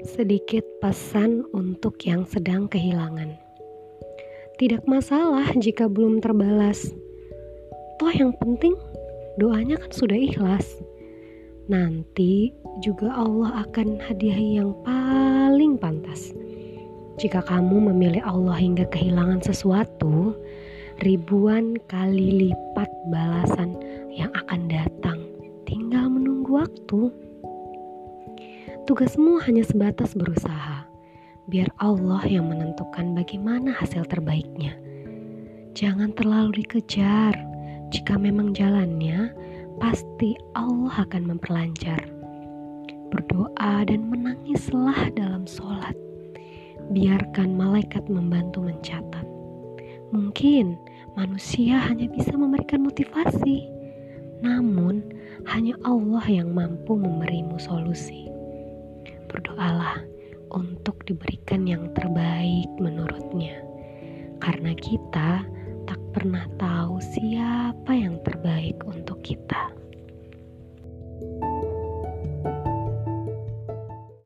Sedikit pesan untuk yang sedang kehilangan. Tidak masalah jika belum terbalas. Toh yang penting doanya kan sudah ikhlas. Nanti juga Allah akan hadiahi yang paling pantas. Jika kamu memilih Allah hingga kehilangan sesuatu, ribuan kali lipat balasan yang akan datang. Tinggal menunggu waktu. Tugasmu hanya sebatas berusaha. Biar Allah yang menentukan bagaimana hasil terbaiknya. Jangan terlalu dikejar. Jika memang jalannya, pasti Allah akan memperlancar. Berdoa dan menangislah dalam sholat biarkan malaikat membantu mencatat. Mungkin manusia hanya bisa memberikan motivasi, namun hanya Allah yang mampu memberimu solusi. Allah untuk diberikan yang terbaik menurutnya. Karena kita tak pernah tahu siapa yang terbaik untuk kita. thank you